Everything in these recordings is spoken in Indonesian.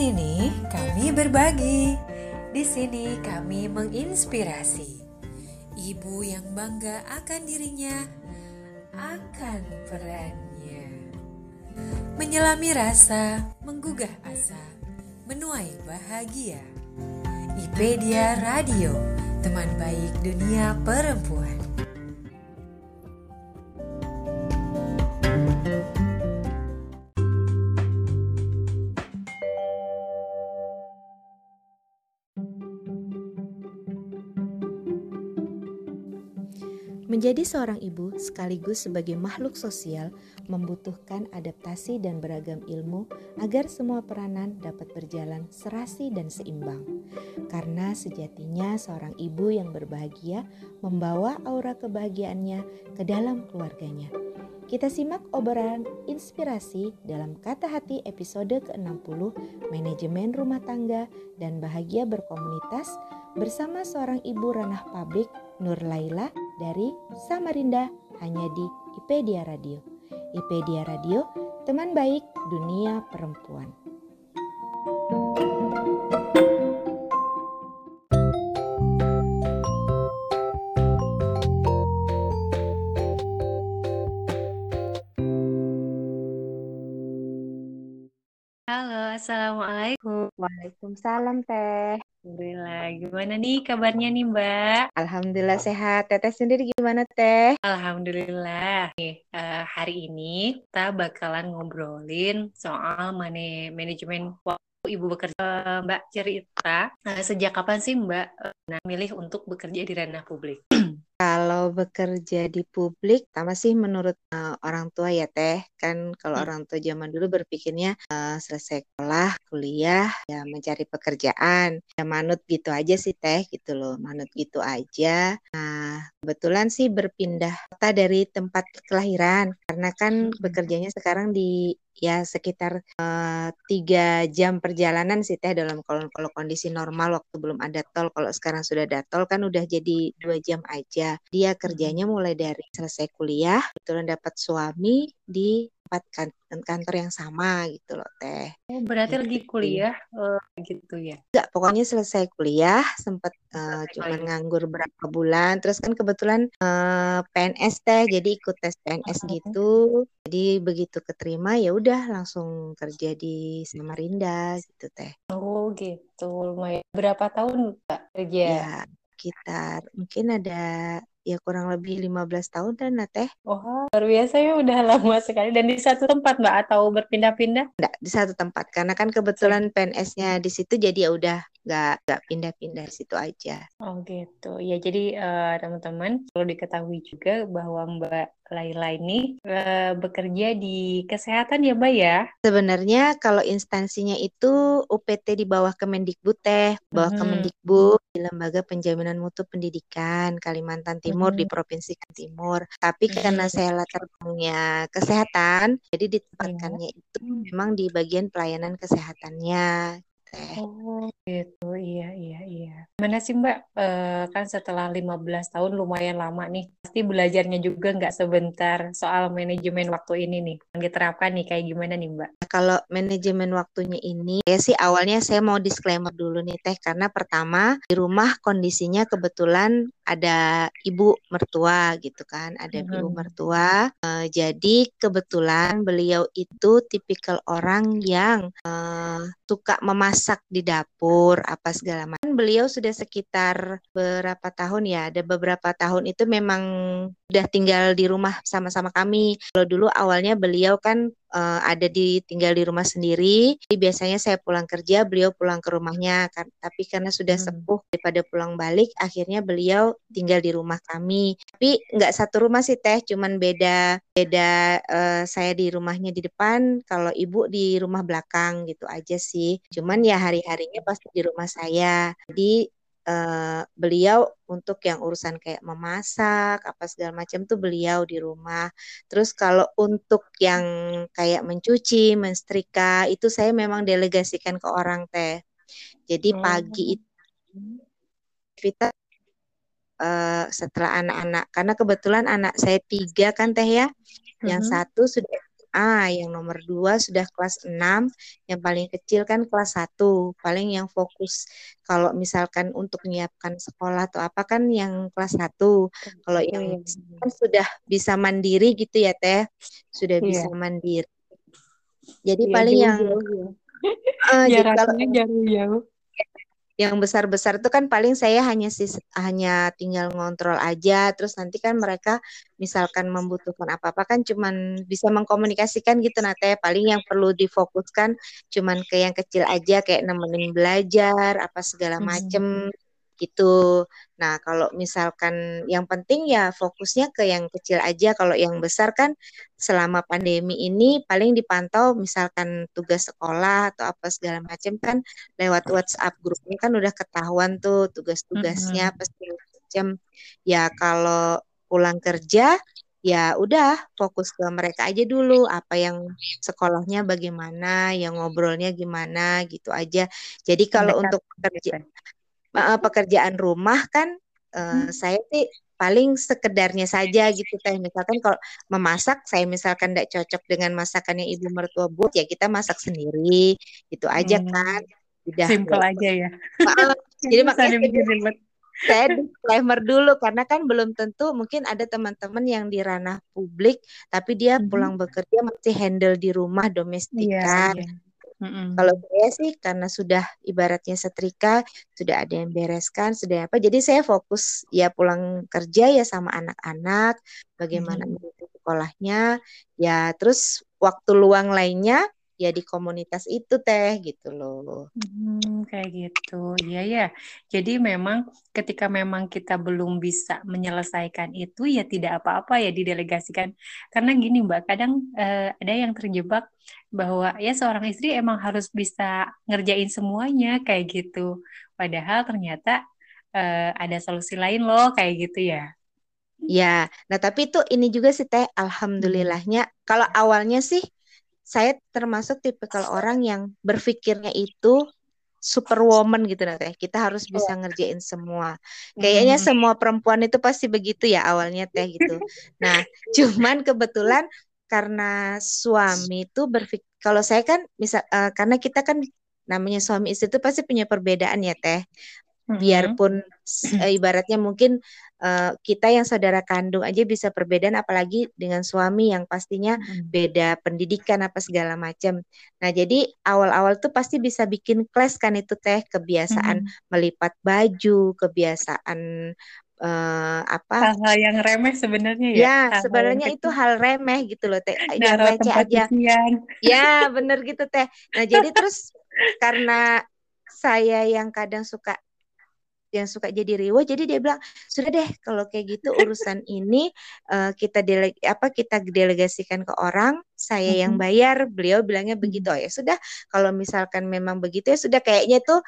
sini kami berbagi. Di sini kami menginspirasi. Ibu yang bangga akan dirinya, akan perannya. Menyelami rasa, menggugah asa, menuai bahagia. Ipedia Radio, teman baik dunia perempuan. Menjadi seorang ibu sekaligus sebagai makhluk sosial membutuhkan adaptasi dan beragam ilmu agar semua peranan dapat berjalan serasi dan seimbang. Karena sejatinya seorang ibu yang berbahagia membawa aura kebahagiaannya ke dalam keluarganya. Kita simak obrolan inspirasi dalam Kata Hati episode ke-60 Manajemen Rumah Tangga dan Bahagia Berkomunitas bersama seorang ibu ranah pabrik Nur Laila dari Samarinda hanya di IPedia Radio. IPedia Radio, teman baik dunia perempuan. Halo, Assalamualaikum. Waalaikumsalam Teh. Alhamdulillah. Gimana nih kabarnya nih Mbak? Alhamdulillah sehat. Teteh sendiri gimana Teh? Alhamdulillah. Nih, uh, hari ini kita bakalan ngobrolin soal mana manajemen waktu Ibu bekerja. Uh, Mbak cerita, uh, sejak kapan sih Mbak uh, milih untuk bekerja di ranah publik? Kalau bekerja di publik, sama sih menurut uh, orang tua ya Teh, kan kalau hmm. orang tua zaman dulu berpikirnya uh, selesai sekolah, kuliah, ya mencari pekerjaan, ya manut gitu aja sih Teh, gitu loh, manut gitu aja. Nah, kebetulan sih berpindah kota dari tempat kelahiran, karena kan hmm. bekerjanya sekarang di ya sekitar uh, tiga jam perjalanan sih teh dalam kalau kalau kondisi normal waktu belum ada tol kalau sekarang sudah ada tol kan udah jadi dua jam aja dia kerjanya mulai dari selesai kuliah kebetulan dapat suami di tempat kan kantor yang sama gitu loh teh. Oh, berarti gitu. lagi kuliah uh, gitu ya? Enggak, pokoknya selesai kuliah sempat uh, cuma nganggur berapa bulan terus kan kebetulan uh, eh, PNS teh jadi ikut tes PNS oh. gitu. Jadi begitu keterima ya udah langsung kerja di Samarinda gitu teh. Oh gitu. Lumayan berapa tahun Kak kerja? Ya, sekitar mungkin ada ya kurang lebih 15 tahun dan nah teh. Oh, luar biasa ya udah lama sekali dan di satu tempat Mbak atau berpindah-pindah? Enggak, di satu tempat karena kan kebetulan PNS-nya di situ jadi ya udah nggak nggak pindah-pindah situ aja. Oh gitu. Ya jadi uh, teman-teman perlu diketahui juga bahwa Mbak Laila ini uh, bekerja di kesehatan ya Mbak ya? Sebenarnya kalau instansinya itu UPT di bawah Kemendikbud teh, bawah hmm. Kemendikbud di Lembaga Penjaminan Mutu Pendidikan Kalimantan Timur hmm. di Provinsi Timur. Tapi hmm. karena saya latar belakangnya kesehatan, jadi ditempatkannya hmm. itu memang di bagian pelayanan kesehatannya. Oh gitu, iya iya iya. Mana sih Mbak, e, kan setelah 15 tahun lumayan lama nih, pasti belajarnya juga nggak sebentar soal manajemen waktu ini nih. Yang diterapkan nih kayak gimana nih Mbak? Kalau manajemen waktunya ini, ya sih awalnya saya mau disclaimer dulu nih Teh, karena pertama di rumah kondisinya kebetulan ada ibu mertua gitu kan, ada hmm. ibu mertua. Uh, jadi kebetulan beliau itu tipikal orang yang uh, suka memasak di dapur apa segala macam. Beliau sudah sekitar berapa tahun ya? Ada beberapa tahun itu memang udah tinggal di rumah sama-sama kami. Kalau dulu awalnya beliau kan uh, ada di tinggal di rumah sendiri. Jadi biasanya saya pulang kerja, beliau pulang ke rumahnya. Kan, tapi karena sudah hmm. sepuh daripada pulang balik, akhirnya beliau tinggal di rumah kami. Tapi nggak satu rumah sih teh, cuman beda beda uh, saya di rumahnya di depan, kalau ibu di rumah belakang gitu aja sih. Cuman ya hari-harinya pasti di rumah saya. Jadi uh, beliau untuk yang urusan kayak memasak apa segala macam tuh beliau di rumah. Terus kalau untuk yang kayak mencuci, menstrika itu saya memang delegasikan ke orang teh. Jadi oh. pagi itu kita uh, setelah anak-anak karena kebetulan anak saya tiga kan teh ya, yang mm -hmm. satu sudah SMA, yang nomor dua sudah kelas 6, yang paling kecil kan kelas 1. Paling yang fokus kalau misalkan untuk menyiapkan sekolah atau apa kan yang kelas 1. Kalau yang kan sudah bisa mandiri gitu ya Teh. Sudah yeah. bisa mandiri. Jadi yeah, paling jauh, yang jauh, ya. Uh, jadi kalau jauh-jauh yang besar-besar itu kan paling saya hanya sih hanya tinggal ngontrol aja terus nanti kan mereka misalkan membutuhkan apa-apa kan cuman bisa mengkomunikasikan gitu nah teh paling yang perlu difokuskan cuman ke yang kecil aja kayak nemenin belajar apa segala macem. hmm gitu. Nah, kalau misalkan yang penting ya fokusnya ke yang kecil aja. Kalau yang besar kan selama pandemi ini paling dipantau misalkan tugas sekolah atau apa segala macam kan lewat WhatsApp grupnya kan udah ketahuan tuh tugas-tugasnya mm -hmm. apa segala macam. Ya kalau pulang kerja ya udah fokus ke mereka aja dulu apa yang sekolahnya bagaimana yang ngobrolnya gimana gitu aja jadi kalau untuk kerja uh, pekerjaan rumah kan uh, hmm. saya sih paling sekedarnya saja gitu teh misalkan kalau memasak saya misalkan tidak cocok dengan masakannya ibu mertua buat ya kita masak sendiri itu aja hmm. kan udah simple aja ya jadi makanya saya, saya disclaimer dulu karena kan belum tentu mungkin ada teman-teman yang di ranah publik tapi dia hmm. pulang bekerja masih handle di rumah domestik yeah, kan yeah Mm-hmm. Kalau saya sih karena sudah ibaratnya setrika, sudah ada yang bereskan, sudah apa. Jadi saya fokus ya pulang kerja ya sama anak-anak, bagaimana mm-hmm. sekolahnya, ya terus waktu luang lainnya ya di komunitas itu teh gitu loh. Hmm, kayak gitu, iya ya. Jadi memang ketika memang kita belum bisa menyelesaikan itu ya tidak apa-apa ya didelegasikan. Karena gini mbak, kadang uh, ada yang terjebak bahwa ya seorang istri emang harus bisa ngerjain semuanya kayak gitu. Padahal ternyata uh, ada solusi lain loh kayak gitu ya. Ya, nah tapi itu ini juga sih teh, alhamdulillahnya. Kalau awalnya sih saya termasuk tipe kalau orang yang berpikirnya itu superwoman gitu nanti kita harus bisa ngerjain semua. Kayaknya hmm. semua perempuan itu pasti begitu ya awalnya teh gitu. Nah cuman kebetulan karena suami itu berpikir kalau saya kan misal uh, karena kita kan namanya suami istri itu pasti punya perbedaan ya teh biarpun uh, ibaratnya mungkin uh, kita yang saudara kandung aja bisa perbedaan apalagi dengan suami yang pastinya beda pendidikan apa segala macam. Nah, jadi awal-awal tuh pasti bisa bikin clash kan itu teh kebiasaan melipat baju, kebiasaan uh, apa hal-hal yang remeh sebenarnya ya. Ya, sebenarnya itu hal remeh gitu loh teh. Yang receh aja. Ya, bener gitu teh. Nah, jadi terus karena saya yang kadang suka yang suka jadi riwo jadi dia bilang sudah deh kalau kayak gitu urusan ini uh, kita dele apa kita delegasikan ke orang saya yang bayar. Beliau bilangnya begitu oh, ya sudah kalau misalkan memang begitu ya sudah kayaknya tuh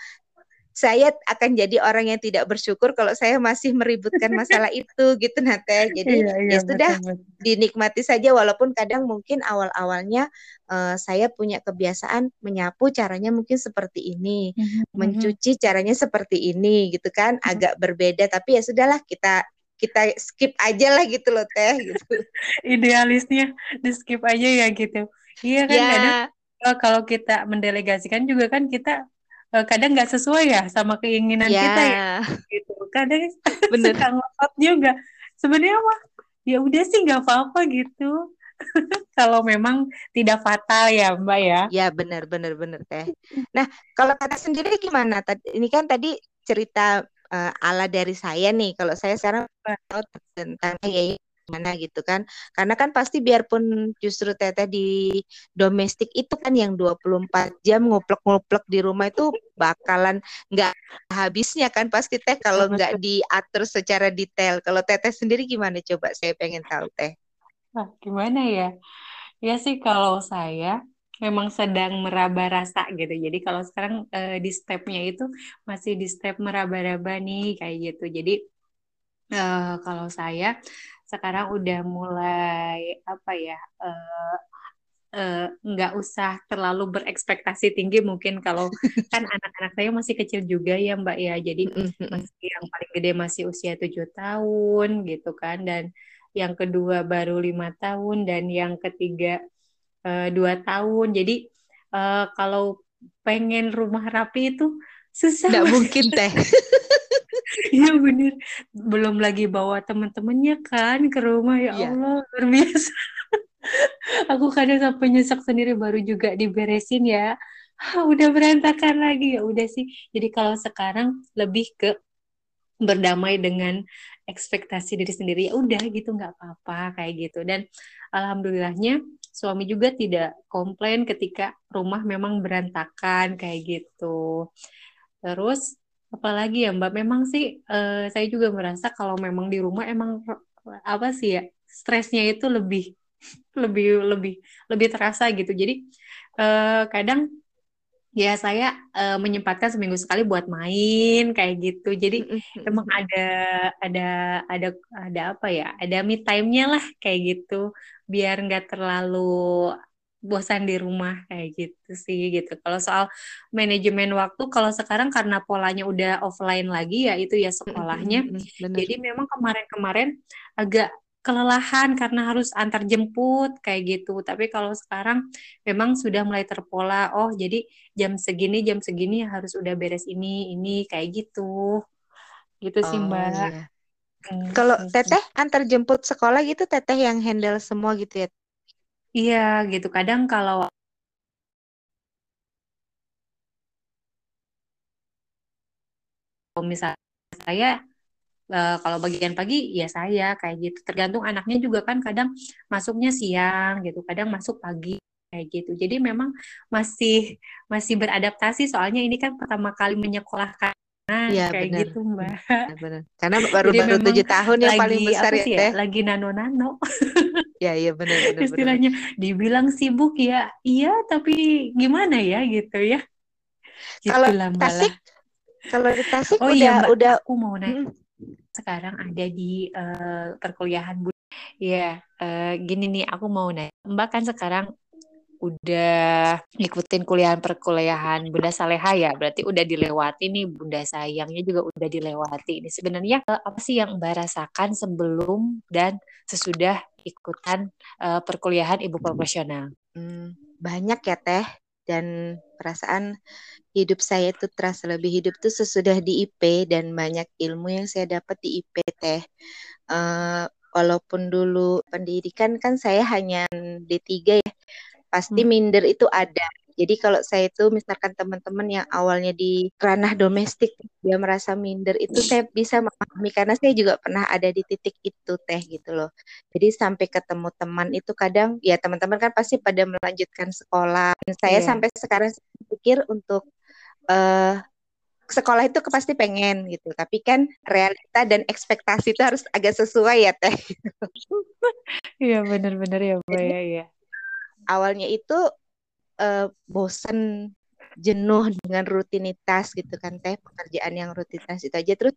saya akan jadi orang yang tidak bersyukur kalau saya masih meributkan masalah itu gitu Nate. Jadi iya, iya, ya sudah betul, betul. dinikmati saja walaupun kadang mungkin awal-awalnya uh, saya punya kebiasaan menyapu caranya mungkin seperti ini, mm-hmm. mencuci caranya seperti ini gitu kan, mm-hmm. agak berbeda tapi ya sudahlah kita kita skip aja lah gitu loh teh gitu. Idealisnya di skip aja ya gitu. Iya kan ya. kadang kalau kita mendelegasikan juga kan kita kadang nggak sesuai ya sama keinginan yeah. kita ya gitu. Kadang bener. suka ngotot juga. Sebenarnya mah ya udah sih nggak apa-apa gitu. Kalau memang tidak fatal ya mbak ya. Ya benar benar benar teh. Nah kalau kata sendiri gimana? Ini kan tadi cerita uh, ala dari saya nih. Kalau saya sekarang tahu tentang ya gimana gitu kan. Karena kan pasti biarpun justru teteh di domestik itu kan yang 24 jam nguplek-nguplek di rumah itu bakalan nggak habisnya kan pasti teh kalau nggak diatur secara detail. Kalau teteh sendiri gimana coba saya pengen tahu teh. Nah, gimana ya? Ya sih kalau saya memang sedang meraba rasa gitu. Jadi kalau sekarang uh, di stepnya itu masih di step meraba-raba nih kayak gitu. Jadi uh, kalau saya sekarang udah mulai apa ya uh, nggak uh, usah terlalu berekspektasi tinggi mungkin kalau kan anak-anak saya masih kecil juga ya mbak ya jadi masih yang paling gede masih usia tujuh tahun gitu kan dan yang kedua baru lima tahun dan yang ketiga uh, dua tahun. Jadi uh, kalau pengen rumah rapi itu susah. Nggak mungkin teh. Iya bener. Belum lagi bawa teman-temannya kan ke rumah ya ya. Allah luar biasa. Aku kadang sampai nyesek sendiri baru juga diberesin ya. udah berantakan lagi ya udah sih. Jadi kalau sekarang lebih ke berdamai dengan ekspektasi diri sendiri ya udah gitu nggak apa-apa kayak gitu dan alhamdulillahnya suami juga tidak komplain ketika rumah memang berantakan kayak gitu terus apalagi ya mbak memang sih uh, saya juga merasa kalau memang di rumah emang apa sih ya stresnya itu lebih lebih lebih lebih terasa gitu. Jadi uh, kadang ya saya uh, menyempatkan seminggu sekali buat main kayak gitu. Jadi emang ada ada ada ada apa ya ada me time-nya lah kayak gitu. Biar nggak terlalu bosan di rumah kayak gitu sih gitu kalau soal manajemen waktu kalau sekarang karena polanya udah offline lagi ya itu ya sekolahnya jadi memang kemarin-kemarin agak kelelahan karena harus antar jemput kayak gitu. Tapi kalau sekarang memang sudah mulai terpola. Oh, jadi jam segini jam segini harus udah beres ini ini kayak gitu. Gitu sih, oh, Mbak. Iya. Hmm. Kalau Teteh antar jemput sekolah gitu Teteh yang handle semua gitu ya? Iya, gitu. Kadang kalau misalnya saya uh, kalau bagian pagi ya saya kayak gitu. Tergantung anaknya juga kan kadang masuknya siang gitu. Kadang masuk pagi kayak gitu. Jadi memang masih masih beradaptasi. Soalnya ini kan pertama kali menyekolahkan ya, kayak bener. gitu mbak. Bener, bener. karena baru Jadi baru tujuh tahun yang paling besar ya, ya? Lagi nano nano ya iya benar istilahnya bener. dibilang sibuk ya iya tapi gimana ya gitu ya? Kalau Tasik kalau di Tasik oh, udah iya, mbak. udah aku mau nanya hmm sekarang ada di uh, perkuliahan bud ya uh, gini nih aku mau nanya mbak kan sekarang udah ngikutin kuliah perkuliahan Bunda Saleha ya? Berarti udah dilewati nih Bunda sayangnya juga udah dilewati ini sebenarnya uh, apa sih yang mbak rasakan sebelum dan sesudah ikutan uh, perkuliahan ibu profesional? Hmm, banyak ya teh. Dan perasaan hidup saya itu terasa lebih hidup tuh sesudah di IP dan banyak ilmu yang saya dapat di IP teh. Uh, walaupun dulu pendidikan kan saya hanya D3 ya, pasti hmm. minder itu ada jadi kalau saya itu misalkan teman-teman yang awalnya di ranah domestik dia merasa minder itu saya bisa memahami karena saya juga pernah ada di titik itu teh gitu loh. Jadi sampai ketemu teman itu kadang ya teman-teman kan pasti pada melanjutkan sekolah. Dan saya yeah. sampai sekarang pikir untuk uh, sekolah itu pasti pengen gitu tapi kan realita dan ekspektasi itu harus agak sesuai ya teh iya benar-benar ya mbak ya, ya awalnya itu uh, bosen jenuh dengan rutinitas gitu kan teh pekerjaan yang rutinitas itu aja terus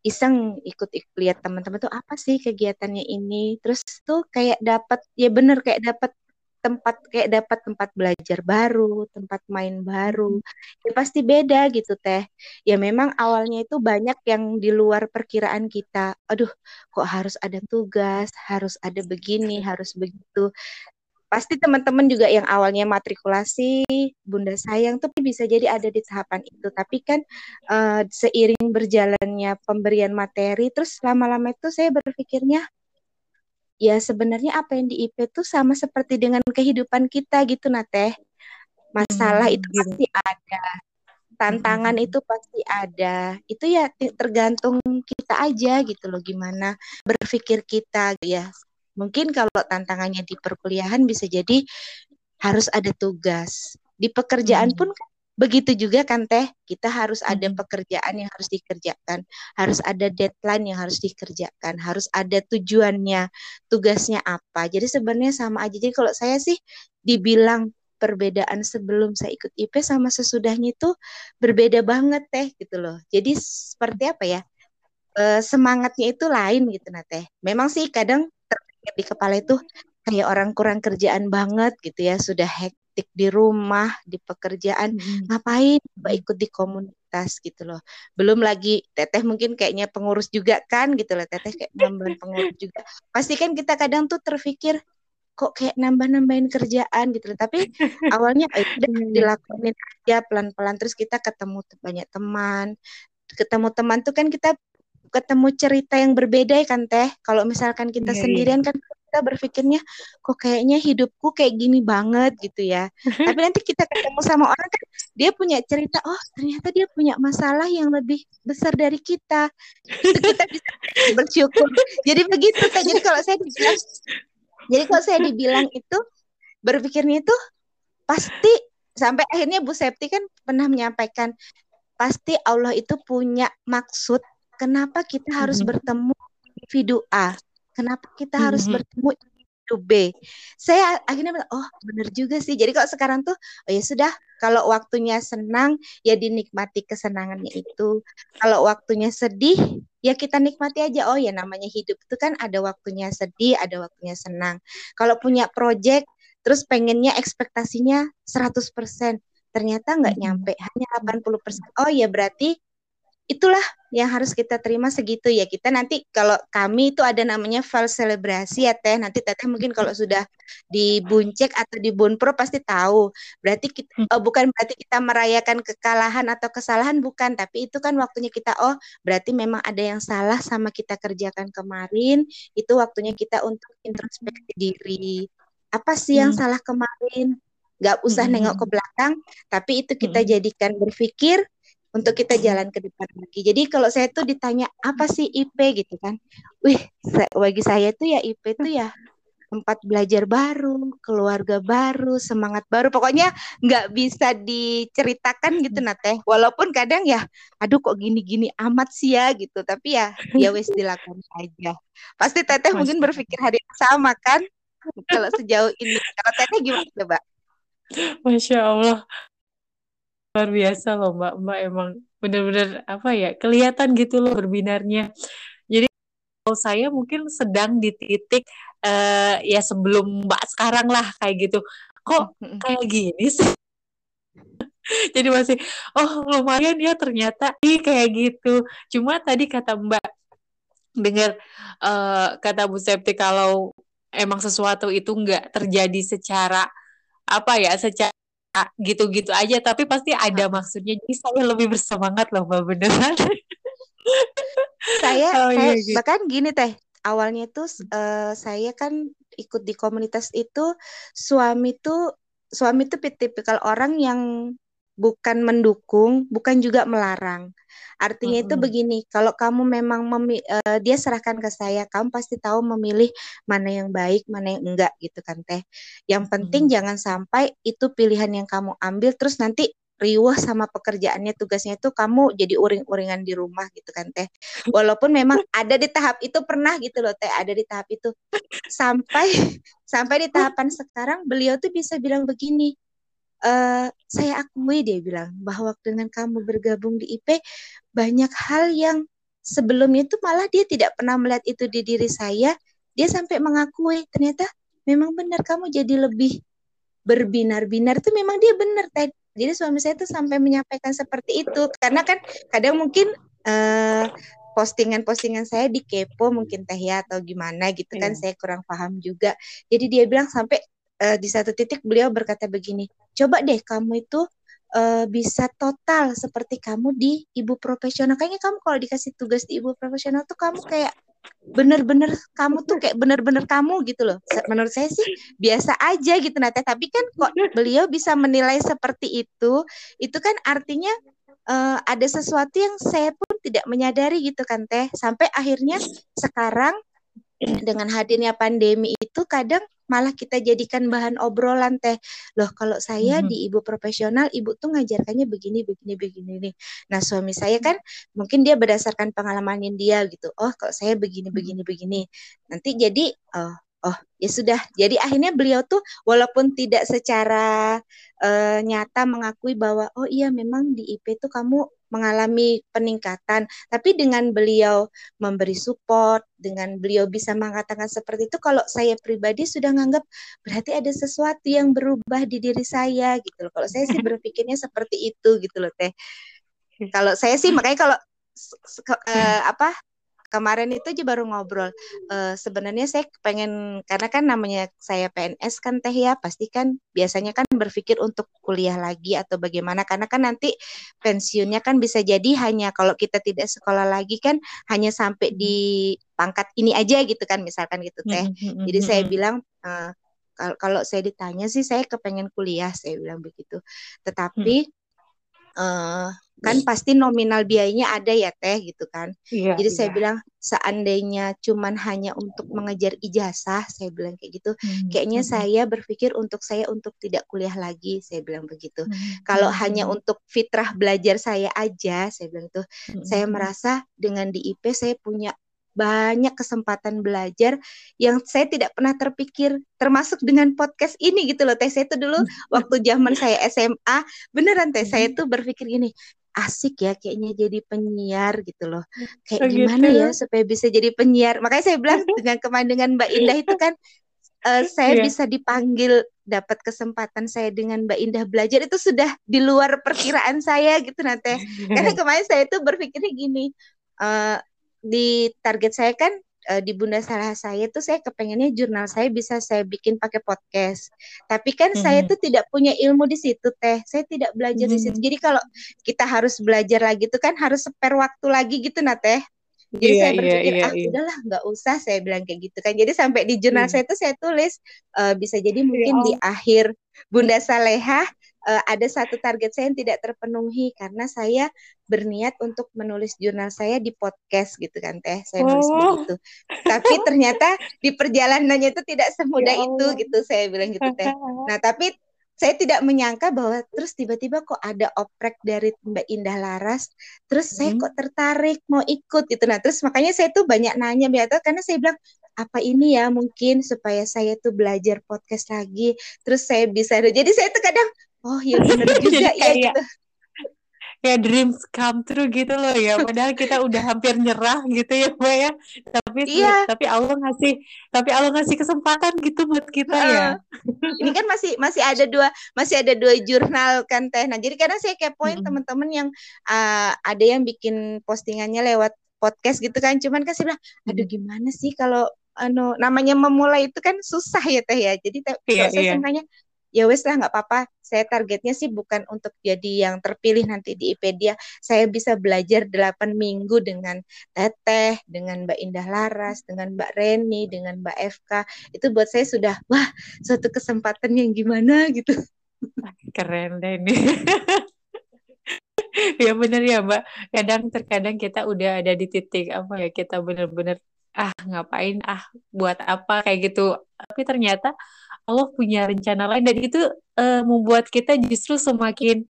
iseng ikut, ikut lihat teman-teman tuh apa sih kegiatannya ini terus tuh kayak dapat ya bener kayak dapat tempat kayak dapat tempat belajar baru, tempat main baru. Ya pasti beda gitu teh. Ya memang awalnya itu banyak yang di luar perkiraan kita. Aduh, kok harus ada tugas, harus ada begini, harus begitu pasti teman-teman juga yang awalnya matrikulasi Bunda Sayang tuh bisa jadi ada di tahapan itu. Tapi kan uh, seiring berjalannya pemberian materi terus lama-lama itu saya berpikirnya ya sebenarnya apa yang di IP tuh sama seperti dengan kehidupan kita gitu nah teh masalah hmm, itu gitu. pasti ada. Tantangan hmm. itu pasti ada. Itu ya tergantung kita aja gitu loh gimana berpikir kita ya Mungkin kalau tantangannya di perkuliahan bisa jadi harus ada tugas. Di pekerjaan hmm. pun begitu juga kan teh kita harus ada hmm. pekerjaan yang harus dikerjakan harus ada deadline yang harus dikerjakan harus ada tujuannya tugasnya apa jadi sebenarnya sama aja jadi kalau saya sih dibilang perbedaan sebelum saya ikut IP sama sesudahnya itu berbeda banget teh gitu loh jadi seperti apa ya e, semangatnya itu lain gitu nah teh memang sih kadang di kepala itu kayak orang kurang kerjaan banget gitu ya sudah hektik di rumah di pekerjaan. Hmm. ngapain coba ikut di komunitas gitu loh. Belum lagi teteh mungkin kayaknya pengurus juga kan gitu loh. Teteh kayak membantu pengurus juga. Pasti kan kita kadang tuh terpikir kok kayak nambah-nambahin kerjaan? gitu tapi awalnya eh, udah iya. dilakuin aja pelan-pelan. Terus kita ketemu banyak teman. Ketemu teman tuh kan kita ketemu cerita yang berbeda ya kan teh kalau misalkan kita yeah, iya. sendirian kan kita berpikirnya kok kayaknya hidupku kayak gini banget gitu ya. Tapi nanti kita ketemu sama orang kan dia punya cerita, oh ternyata dia punya masalah yang lebih besar dari kita. Itu kita bisa bersyukur. Jadi begitu kan. Jadi kalau saya dibilang jadi kalau saya dibilang itu berpikirnya itu pasti sampai akhirnya Bu Septi kan pernah menyampaikan pasti Allah itu punya maksud kenapa kita harus mm -hmm. bertemu individu A Kenapa kita mm-hmm. harus bertemu itu B? Saya akhirnya bilang, oh benar juga sih. Jadi kalau sekarang tuh, oh ya sudah, kalau waktunya senang, ya dinikmati kesenangannya itu. Kalau waktunya sedih, ya kita nikmati aja. Oh ya namanya hidup itu kan ada waktunya sedih, ada waktunya senang. Kalau punya project, terus pengennya ekspektasinya 100%, ternyata nggak nyampe, hanya 80%. Oh ya berarti itulah yang harus kita terima segitu ya kita nanti kalau kami itu ada namanya file selebrasi ya teh nanti teteh mungkin kalau sudah di buncek atau di bunpro pasti tahu berarti kita hmm. oh, bukan berarti kita merayakan kekalahan atau kesalahan bukan tapi itu kan waktunya kita oh berarti memang ada yang salah sama kita kerjakan kemarin itu waktunya kita untuk introspeksi diri apa sih yang hmm. salah kemarin nggak usah hmm. nengok ke belakang tapi itu kita hmm. jadikan berpikir untuk kita jalan ke depan lagi. Jadi kalau saya tuh ditanya apa sih IP gitu kan, wih bagi saya tuh ya IP tuh ya tempat belajar baru, keluarga baru, semangat baru. Pokoknya nggak bisa diceritakan gitu nate. Walaupun kadang ya, aduh kok gini-gini amat sih ya gitu. Tapi ya, ya wes dilakukan aja. Pasti teteh mungkin berpikir hari yang sama kan? Kalau sejauh ini, kalau teteh gimana coba? Masya Allah, luar biasa loh Mbak. Mbak emang bener-bener apa ya kelihatan gitu loh berbinarnya. Jadi kalau saya mungkin sedang di titik uh, ya sebelum Mbak sekarang lah kayak gitu. Kok kayak gini sih? Jadi masih oh lumayan ya ternyata ih kayak gitu. Cuma tadi kata Mbak dengar uh, kata Bu Septi kalau emang sesuatu itu nggak terjadi secara apa ya secara gitu-gitu aja tapi pasti ada maksudnya. Jadi saya lebih bersemangat loh mbak beneran saya, oh, saya iya, gitu. bahkan gini teh. Awalnya tuh uh, saya kan ikut di komunitas itu suami tuh suami tuh tipikal orang yang bukan mendukung, bukan juga melarang. Artinya mm -hmm. itu begini, kalau kamu memang memi uh, dia serahkan ke saya, kamu pasti tahu memilih mana yang baik, mana yang enggak gitu kan teh. Yang penting mm -hmm. jangan sampai itu pilihan yang kamu ambil terus nanti riuh sama pekerjaannya tugasnya itu kamu jadi uring-uringan di rumah gitu kan teh walaupun memang ada di tahap itu pernah gitu loh teh ada di tahap itu sampai sampai di tahapan sekarang beliau tuh bisa bilang begini uh, saya akui dia bilang bahwa dengan kamu bergabung di IP banyak hal yang sebelumnya itu malah dia tidak pernah melihat itu di diri saya. Dia sampai mengakui ternyata memang benar kamu jadi lebih berbinar-binar. Itu memang dia benar tadi jadi suami saya tuh sampai menyampaikan seperti itu. Karena kan kadang mungkin uh, postingan-postingan saya di kepo mungkin teh ya atau gimana gitu kan yeah. saya kurang paham juga. Jadi dia bilang sampai uh, di satu titik beliau berkata begini, coba deh kamu itu uh, bisa total seperti kamu di ibu profesional. Kayaknya kamu kalau dikasih tugas di ibu profesional tuh kamu kayak bener-bener kamu tuh kayak bener-bener kamu gitu loh. Menurut saya sih biasa aja gitu Nate. Tapi kan kok beliau bisa menilai seperti itu, itu kan artinya uh, ada sesuatu yang saya pun tidak menyadari gitu kan teh. Sampai akhirnya sekarang dengan hadirnya pandemi itu kadang malah kita jadikan bahan obrolan teh. Loh kalau saya mm -hmm. di ibu profesional, ibu tuh ngajarkannya begini begini begini nih. Nah, suami saya kan mungkin dia berdasarkan pengalaman dia gitu. Oh, kalau saya begini begini begini. Nanti jadi oh oh ya sudah jadi akhirnya beliau tuh walaupun tidak secara uh, nyata mengakui bahwa oh iya memang di IP tuh kamu mengalami peningkatan. Tapi dengan beliau memberi support, dengan beliau bisa mengatakan seperti itu, kalau saya pribadi sudah menganggap berarti ada sesuatu yang berubah di diri saya gitu loh. Kalau saya sih berpikirnya seperti itu gitu loh teh. Kalau saya sih makanya kalau uh, apa kemarin itu aja baru ngobrol. Uh, sebenarnya saya pengen karena kan namanya saya PNS kan teh ya, pasti kan biasanya kan berpikir untuk kuliah lagi atau bagaimana karena kan nanti pensiunnya kan bisa jadi hanya kalau kita tidak sekolah lagi kan hanya sampai di pangkat ini aja gitu kan misalkan gitu teh. Jadi saya bilang uh, kalau saya ditanya sih saya kepengen kuliah saya bilang begitu. Tetapi uh, kan iya. pasti nominal biayanya ada ya teh gitu kan. Iya, Jadi iya. saya bilang seandainya cuman hanya untuk mengejar ijazah, saya bilang kayak gitu, hmm. kayaknya hmm. saya berpikir untuk saya untuk tidak kuliah lagi, saya bilang begitu. Hmm. Kalau hmm. hanya untuk fitrah belajar saya aja, saya bilang tuh, hmm. saya merasa dengan di IP saya punya banyak kesempatan belajar yang saya tidak pernah terpikir termasuk dengan podcast ini gitu loh teh saya itu dulu waktu zaman saya SMA beneran teh saya tuh berpikir gini asik ya kayaknya jadi penyiar gitu loh. Kayak oh, gimana gitu. ya supaya bisa jadi penyiar. Makanya saya bilang dengan kemarin dengan Mbak Indah itu kan uh, saya yeah. bisa dipanggil dapat kesempatan saya dengan Mbak Indah belajar itu sudah di luar perkiraan saya gitu nanti. Karena kemarin saya itu berpikirnya gini, uh, di target saya kan uh, di Bunda Salah saya tuh saya kepengennya jurnal saya bisa saya bikin pakai podcast. Tapi kan mm-hmm. saya tuh tidak punya ilmu di situ teh. Saya tidak belajar mm-hmm. di situ. Jadi kalau kita harus belajar lagi tuh kan harus spare waktu lagi gitu nah teh. Jadi yeah, saya iya, berpikir yeah, yeah, ah yeah. udahlah nggak usah saya bilang kayak gitu kan. Jadi sampai di jurnal mm. saya tuh saya tulis uh, bisa jadi mungkin yeah, di akhir Bunda Saleha uh, ada satu target saya yang tidak terpenuhi karena saya berniat untuk menulis jurnal saya di podcast gitu kan teh saya nulis oh. begitu tapi ternyata di perjalanannya itu tidak semudah ya itu gitu saya bilang gitu teh nah tapi saya tidak menyangka bahwa terus tiba-tiba kok ada oprek dari Mbak Indah Laras, terus hmm. saya kok tertarik mau ikut gitu. Nah, terus makanya saya tuh banyak nanya biasa karena saya bilang apa ini ya mungkin supaya saya tuh belajar podcast lagi, terus saya bisa. Jadi saya tuh kadang oh iya benar juga ya gitu. kayak dreams come true gitu loh ya. Padahal kita udah hampir nyerah gitu ya mbak ya. Tapi iya. tapi Allah ngasih tapi Allah ngasih kesempatan gitu buat kita uh, ya ini kan masih masih ada dua masih ada dua jurnal kan teh. Nah jadi kadang saya kepoin mm -hmm. teman-teman yang uh, ada yang bikin postingannya lewat podcast gitu kan. Cuman kasih bilang aduh gimana sih kalau anu namanya memulai itu kan susah ya teh ya? Jadi iya, saya iya ya wes lah nggak apa-apa. Saya targetnya sih bukan untuk jadi yang terpilih nanti di IPedia saya bisa belajar 8 minggu dengan Teteh dengan Mbak Indah Laras dengan Mbak Reni dengan Mbak FK itu buat saya sudah wah suatu kesempatan yang gimana gitu. Keren deh ini. Ya bener ya Mbak. Kadang terkadang kita udah ada di titik apa ya kita bener-bener ah ngapain? Ah buat apa? Kayak gitu. Tapi ternyata Allah punya rencana lain. Dan itu uh, membuat kita justru semakin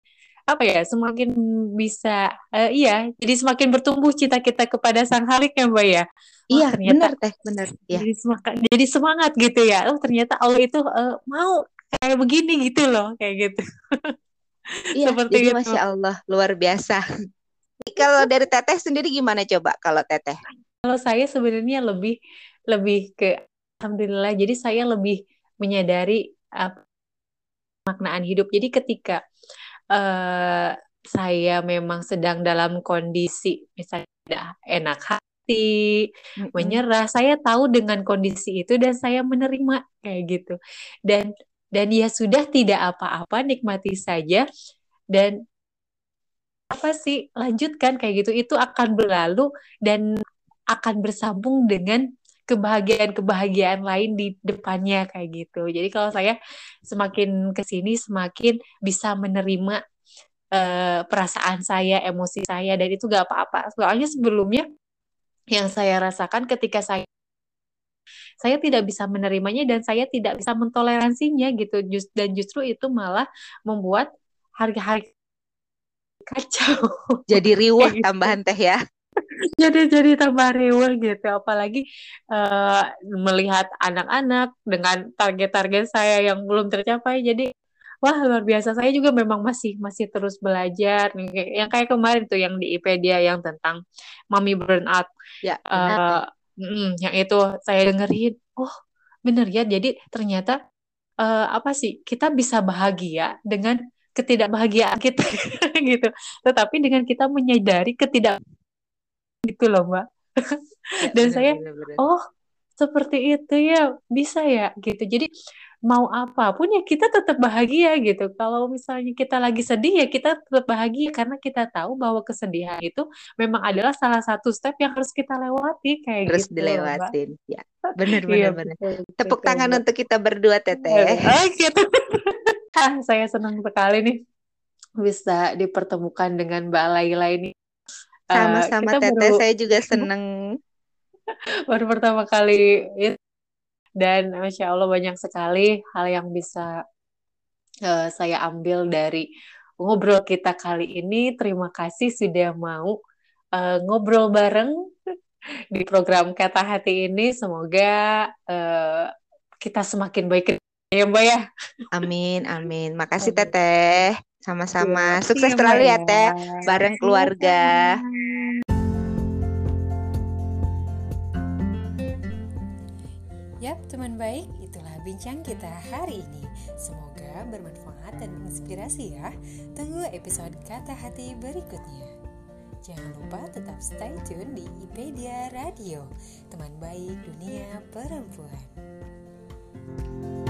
apa ya semakin bisa uh, iya jadi semakin bertumbuh cita kita kepada sang halik ya mbak ya? Oh, iya ternyata benar teh benar ya. jadi semangat jadi semangat gitu ya. Oh ternyata Allah itu uh, mau kayak begini gitu loh kayak gitu. Iya Seperti jadi itu. masya Allah luar biasa. Kalau dari teteh sendiri gimana coba kalau teteh? Kalau saya sebenarnya lebih lebih ke alhamdulillah jadi saya lebih menyadari uh, maknaan hidup. Jadi ketika uh, saya memang sedang dalam kondisi misalnya enak hati, mm-hmm. menyerah, saya tahu dengan kondisi itu dan saya menerima kayak gitu. Dan dan ya sudah tidak apa-apa, nikmati saja dan apa sih lanjutkan kayak gitu itu akan berlalu dan akan bersambung dengan kebahagiaan-kebahagiaan lain di depannya kayak gitu. Jadi kalau saya semakin ke sini semakin bisa menerima uh, perasaan saya, emosi saya dan itu gak apa-apa. Soalnya sebelumnya yang saya rasakan ketika saya saya tidak bisa menerimanya dan saya tidak bisa mentoleransinya gitu Just, dan justru itu malah membuat harga-harga kacau jadi riuh gitu. tambahan teh ya jadi jadi tambah rewel gitu. Apalagi uh, melihat anak-anak dengan target-target saya yang belum tercapai. Jadi wah luar biasa. Saya juga memang masih masih terus belajar yang kayak kemarin tuh yang di IPedia yang tentang mami burnout. Ya uh, mm, yang itu saya dengerin. Oh bener ya. Jadi ternyata uh, apa sih kita bisa bahagia dengan ketidakbahagiaan kita gitu. Tetapi dengan kita menyadari ketidak gitu loh mbak Ya, Dan bener, saya, bener, bener. oh seperti itu ya bisa ya gitu. Jadi mau apa pun ya kita tetap bahagia gitu. Kalau misalnya kita lagi sedih ya kita tetap bahagia karena kita tahu bahwa kesedihan itu memang adalah salah satu step yang harus kita lewati kayak harus gitu. dilewatin. Ya, benar benar iya, benar. Tepuk tangan untuk kita berdua Teteh. Oh, gitu. saya senang sekali nih bisa dipertemukan dengan Mbak Laila ini. Sama-sama uh, Teteh, baru... saya juga senang. baru pertama kali dan masya Allah banyak sekali hal yang bisa uh, saya ambil dari ngobrol kita kali ini. Terima kasih sudah mau uh, ngobrol bareng di program Kata Hati ini. Semoga uh, kita semakin baik ya Mbak ya. Amin, amin. Makasih Teteh. Sama-sama. Sukses selalu ya Teh. Bareng keluarga. Yap, teman baik, itulah bincang kita hari ini. Semoga bermanfaat dan menginspirasi ya. Tunggu episode Kata Hati berikutnya. Jangan lupa tetap stay tune di IPedia Radio, teman baik dunia perempuan. thank you